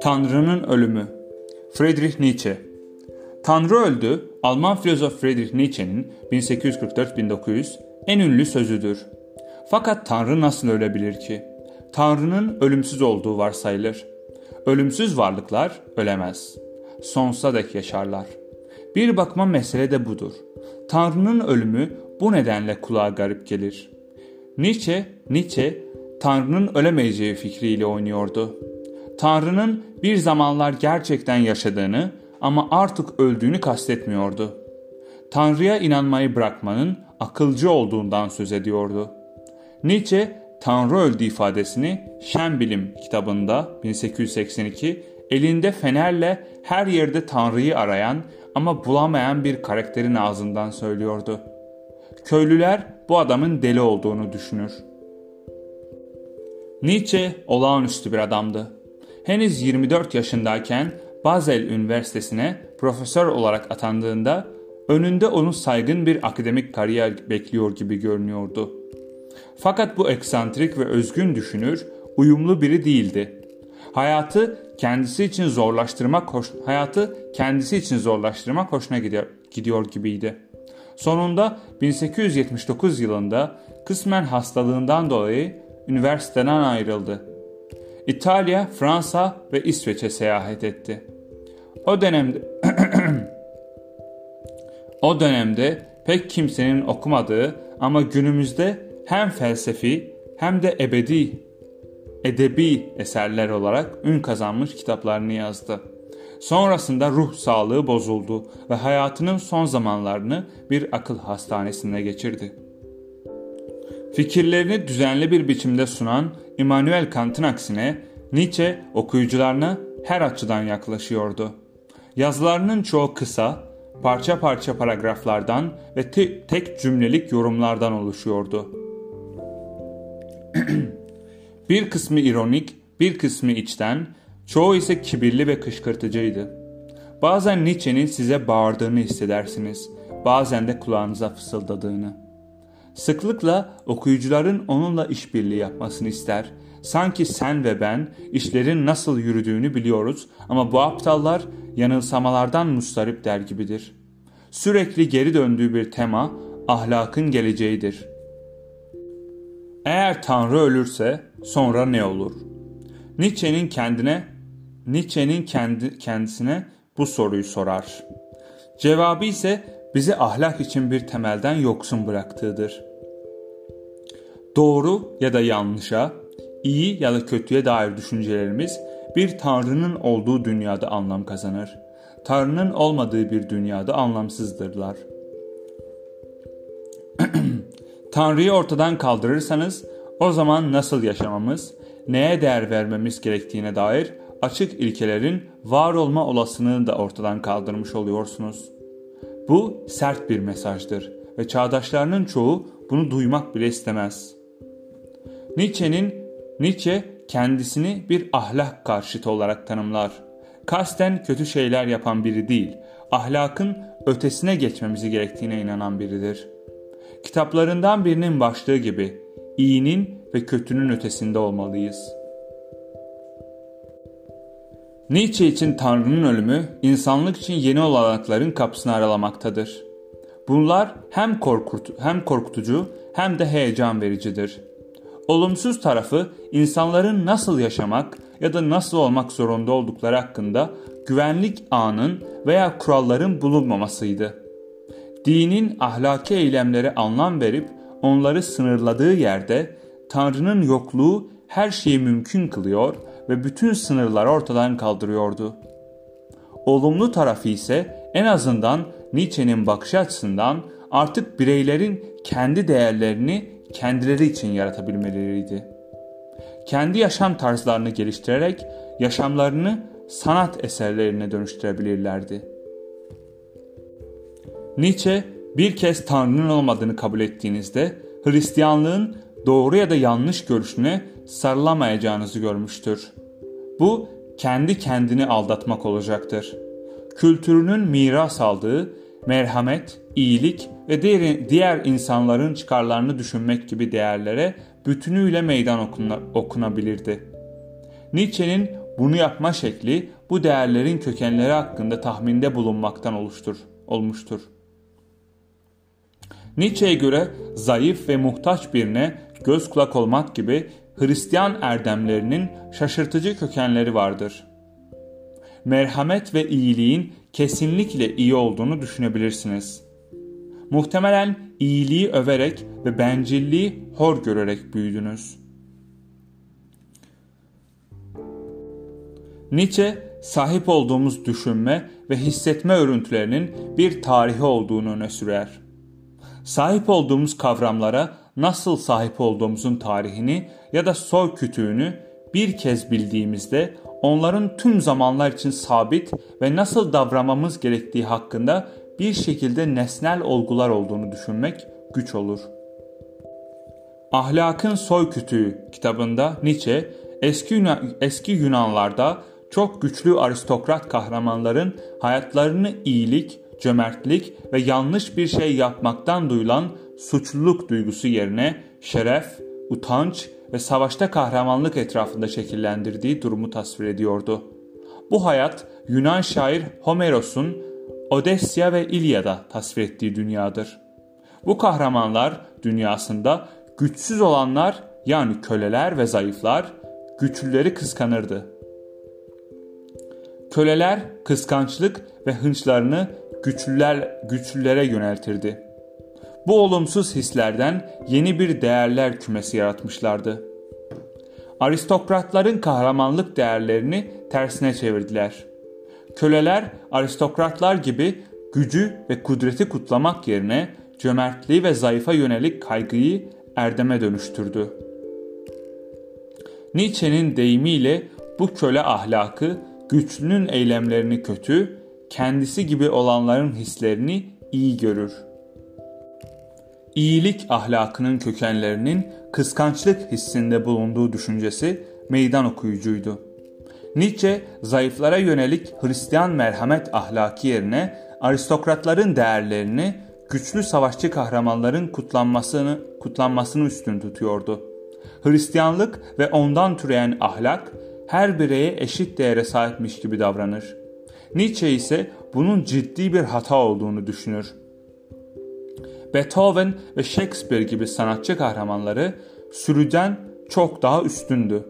Tanrı'nın ölümü Friedrich Nietzsche Tanrı öldü, Alman filozof Friedrich Nietzsche'nin 1844-1900 en ünlü sözüdür. Fakat Tanrı nasıl ölebilir ki? Tanrı'nın ölümsüz olduğu varsayılır. Ölümsüz varlıklar ölemez. Sonsuza dek yaşarlar. Bir bakma mesele de budur. Tanrı'nın ölümü bu nedenle kulağa garip gelir. Nietzsche, Nietzsche Tanrı'nın ölemeyeceği fikriyle oynuyordu. Tanrı'nın bir zamanlar gerçekten yaşadığını ama artık öldüğünü kastetmiyordu. Tanrı'ya inanmayı bırakmanın akılcı olduğundan söz ediyordu. Nietzsche Tanrı öldü ifadesini Şen Bilim kitabında 1882 elinde fenerle her yerde Tanrı'yı arayan ama bulamayan bir karakterin ağzından söylüyordu. Köylüler bu adamın deli olduğunu düşünür. Nietzsche olağanüstü bir adamdı. Henüz 24 yaşındayken Basel Üniversitesi'ne profesör olarak atandığında önünde onu saygın bir akademik kariyer bekliyor gibi görünüyordu. Fakat bu eksantrik ve özgün düşünür uyumlu biri değildi. Hayatı kendisi için zorlaştırmak hoş, hayatı kendisi için zorlaştırmak hoşuna gidiyor, gidiyor gibiydi. Sonunda 1879 yılında kısmen hastalığından dolayı üniversiteden ayrıldı. İtalya, Fransa ve İsveç'e seyahat etti. O dönemde O dönemde pek kimsenin okumadığı ama günümüzde hem felsefi hem de ebedi edebi eserler olarak ün kazanmış kitaplarını yazdı. Sonrasında ruh sağlığı bozuldu ve hayatının son zamanlarını bir akıl hastanesinde geçirdi. Fikirlerini düzenli bir biçimde sunan Immanuel Kant'ın aksine Nietzsche okuyucularına her açıdan yaklaşıyordu. Yazılarının çoğu kısa, parça parça paragraflardan ve te tek cümlelik yorumlardan oluşuyordu. bir kısmı ironik, bir kısmı içten, çoğu ise kibirli ve kışkırtıcıydı. Bazen Nietzsche'nin size bağırdığını hissedersiniz, bazen de kulağınıza fısıldadığını. Sıklıkla okuyucuların onunla işbirliği yapmasını ister. Sanki sen ve ben işlerin nasıl yürüdüğünü biliyoruz ama bu aptallar yanılsamalardan mustarip der gibidir. Sürekli geri döndüğü bir tema ahlakın geleceğidir. Eğer Tanrı ölürse sonra ne olur? Nietzsche'nin kendine Nietzsche'nin kendi, kendisine bu soruyu sorar. Cevabı ise bizi ahlak için bir temelden yoksun bıraktığıdır. Doğru ya da yanlışa, iyi ya da kötüye dair düşüncelerimiz bir Tanrı'nın olduğu dünyada anlam kazanır. Tanrı'nın olmadığı bir dünyada anlamsızdırlar. Tanrı'yı ortadan kaldırırsanız o zaman nasıl yaşamamız, neye değer vermemiz gerektiğine dair açık ilkelerin var olma olasılığını da ortadan kaldırmış oluyorsunuz. Bu sert bir mesajdır ve çağdaşlarının çoğu bunu duymak bile istemez. Nietzsche'nin Nietzsche kendisini bir ahlak karşıtı olarak tanımlar. Kasten kötü şeyler yapan biri değil, ahlakın ötesine geçmemizi gerektiğine inanan biridir. Kitaplarından birinin başlığı gibi iyinin ve kötünün ötesinde olmalıyız. Nietzsche için Tanrı'nın ölümü insanlık için yeni olanakların kapısını aralamaktadır. Bunlar hem, korkut hem korkutucu hem de heyecan vericidir. Olumsuz tarafı insanların nasıl yaşamak ya da nasıl olmak zorunda oldukları hakkında güvenlik ağının veya kuralların bulunmamasıydı. Dinin ahlaki eylemlere anlam verip onları sınırladığı yerde Tanrı'nın yokluğu her şeyi mümkün kılıyor ve bütün sınırları ortadan kaldırıyordu. Olumlu tarafı ise en azından Nietzsche'nin bakış açısından artık bireylerin kendi değerlerini kendileri için yaratabilmeleriydi. Kendi yaşam tarzlarını geliştirerek yaşamlarını sanat eserlerine dönüştürebilirlerdi. Nietzsche bir kez Tanrı'nın olmadığını kabul ettiğinizde Hristiyanlığın doğru ya da yanlış görüşüne sarılamayacağınızı görmüştür. Bu kendi kendini aldatmak olacaktır. Kültürünün miras aldığı merhamet, iyilik ve diğer insanların çıkarlarını düşünmek gibi değerlere bütünüyle meydan okuna, okunabilirdi. Nietzsche'nin bunu yapma şekli bu değerlerin kökenleri hakkında tahminde bulunmaktan oluştur, olmuştur. Nietzsche'ye göre zayıf ve muhtaç birine göz kulak olmak gibi Hristiyan erdemlerinin şaşırtıcı kökenleri vardır. Merhamet ve iyiliğin kesinlikle iyi olduğunu düşünebilirsiniz. Muhtemelen iyiliği överek ve bencilliği hor görerek büyüdünüz. Nietzsche sahip olduğumuz düşünme ve hissetme örüntülerinin bir tarihi olduğunu öne sürer. Sahip olduğumuz kavramlara nasıl sahip olduğumuzun tarihini ya da soy kütüğünü bir kez bildiğimizde onların tüm zamanlar için sabit ve nasıl davranmamız gerektiği hakkında bir şekilde nesnel olgular olduğunu düşünmek güç olur. Ahlakın Soy Kütüğü kitabında Nietzsche eski, Yunan, eski Yunanlarda çok güçlü aristokrat kahramanların hayatlarını iyilik, cömertlik ve yanlış bir şey yapmaktan duyulan suçluluk duygusu yerine şeref, utanç ve savaşta kahramanlık etrafında şekillendirdiği durumu tasvir ediyordu. Bu hayat Yunan şair Homeros'un Odesya ve İlyada tasvir ettiği dünyadır. Bu kahramanlar dünyasında güçsüz olanlar yani köleler ve zayıflar güçlüleri kıskanırdı. Köleler kıskançlık ve hınçlarını güçlüler güçlülere yöneltirdi. Bu olumsuz hislerden yeni bir değerler kümesi yaratmışlardı. Aristokratların kahramanlık değerlerini tersine çevirdiler. Köleler aristokratlar gibi gücü ve kudreti kutlamak yerine cömertliği ve zayıfa yönelik kaygıyı erdeme dönüştürdü. Nietzsche'nin deyimiyle bu köle ahlakı güçlünün eylemlerini kötü, kendisi gibi olanların hislerini iyi görür. İyilik ahlakının kökenlerinin kıskançlık hissinde bulunduğu düşüncesi meydan okuyucuydu. Nietzsche zayıflara yönelik Hristiyan merhamet ahlaki yerine aristokratların değerlerini güçlü savaşçı kahramanların kutlanmasını kutlanmasını üstün tutuyordu. Hristiyanlık ve ondan türeyen ahlak her bireye eşit değere sahipmiş gibi davranır. Nietzsche ise bunun ciddi bir hata olduğunu düşünür. Beethoven ve Shakespeare gibi sanatçı kahramanları sürüden çok daha üstündü.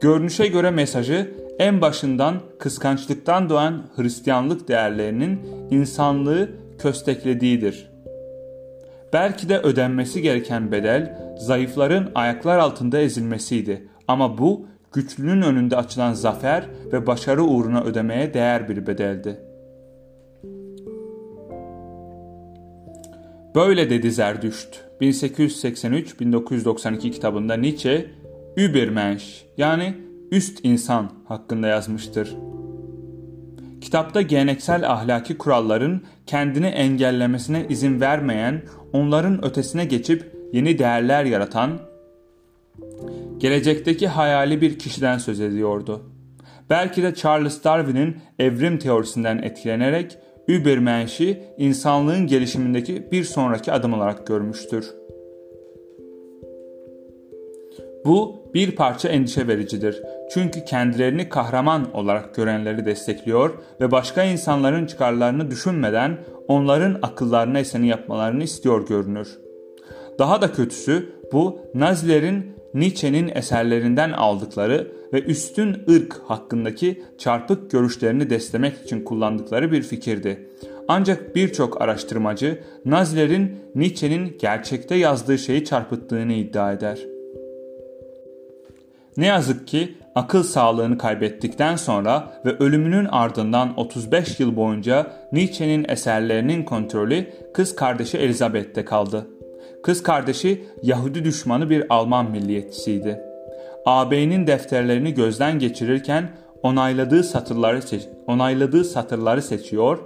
Görünüşe göre mesajı en başından kıskançlıktan doğan Hristiyanlık değerlerinin insanlığı kösteklediğidir. Belki de ödenmesi gereken bedel zayıfların ayaklar altında ezilmesiydi ama bu güçlünün önünde açılan zafer ve başarı uğruna ödemeye değer bir bedeldi. Böyle dedi Zerdüşt. 1883-1992 kitabında Nietzsche, Übermensch yani üst insan hakkında yazmıştır. Kitapta geleneksel ahlaki kuralların kendini engellemesine izin vermeyen, onların ötesine geçip yeni değerler yaratan, gelecekteki hayali bir kişiden söz ediyordu. Belki de Charles Darwin'in evrim teorisinden etkilenerek Übermensch'i insanlığın gelişimindeki bir sonraki adım olarak görmüştür. Bu bir parça endişe vericidir. Çünkü kendilerini kahraman olarak görenleri destekliyor ve başka insanların çıkarlarını düşünmeden onların akıllarına eseni yapmalarını istiyor görünür. Daha da kötüsü bu Nazilerin Nietzsche'nin eserlerinden aldıkları ve üstün ırk hakkındaki çarpık görüşlerini desteklemek için kullandıkları bir fikirdi. Ancak birçok araştırmacı Nazilerin Nietzsche'nin gerçekte yazdığı şeyi çarpıttığını iddia eder. Ne yazık ki akıl sağlığını kaybettikten sonra ve ölümünün ardından 35 yıl boyunca Nietzsche'nin eserlerinin kontrolü kız kardeşi Elizabeth'te kaldı. Kız kardeşi Yahudi düşmanı bir Alman milliyetçisiydi. AB'nin defterlerini gözden geçirirken onayladığı satırları seç onayladığı satırları seçiyor,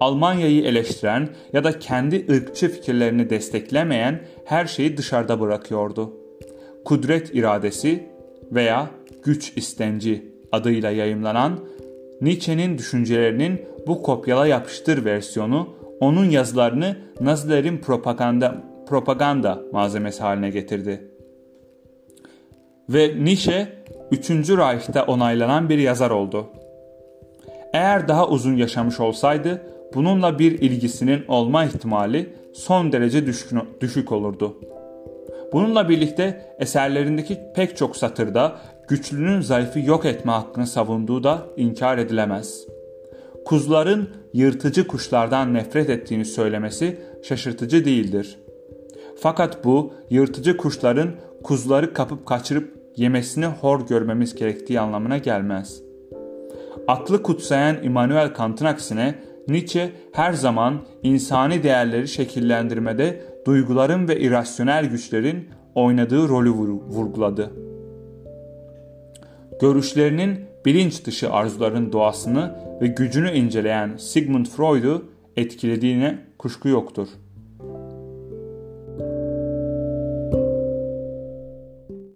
Almanya'yı eleştiren ya da kendi ırkçı fikirlerini desteklemeyen her şeyi dışarıda bırakıyordu. Kudret iradesi veya güç istenci adıyla yayımlanan Nietzsche'nin düşüncelerinin bu kopyala yapıştır versiyonu onun yazılarını Nazilerin propaganda propaganda malzemesi haline getirdi. Ve Nietzsche 3. Reich'te onaylanan bir yazar oldu. Eğer daha uzun yaşamış olsaydı bununla bir ilgisinin olma ihtimali son derece düşük olurdu. Bununla birlikte eserlerindeki pek çok satırda güçlünün zayıfı yok etme hakkını savunduğu da inkar edilemez. Kuzuların yırtıcı kuşlardan nefret ettiğini söylemesi şaşırtıcı değildir. Fakat bu yırtıcı kuşların kuzuları kapıp kaçırıp yemesini hor görmemiz gerektiği anlamına gelmez. Aklı kutsayan Immanuel Kant'ın aksine Nietzsche her zaman insani değerleri şekillendirmede duyguların ve irrasyonel güçlerin oynadığı rolü vurguladı. Görüşlerinin bilinç dışı arzuların doğasını ve gücünü inceleyen Sigmund Freud'u etkilediğine kuşku yoktur.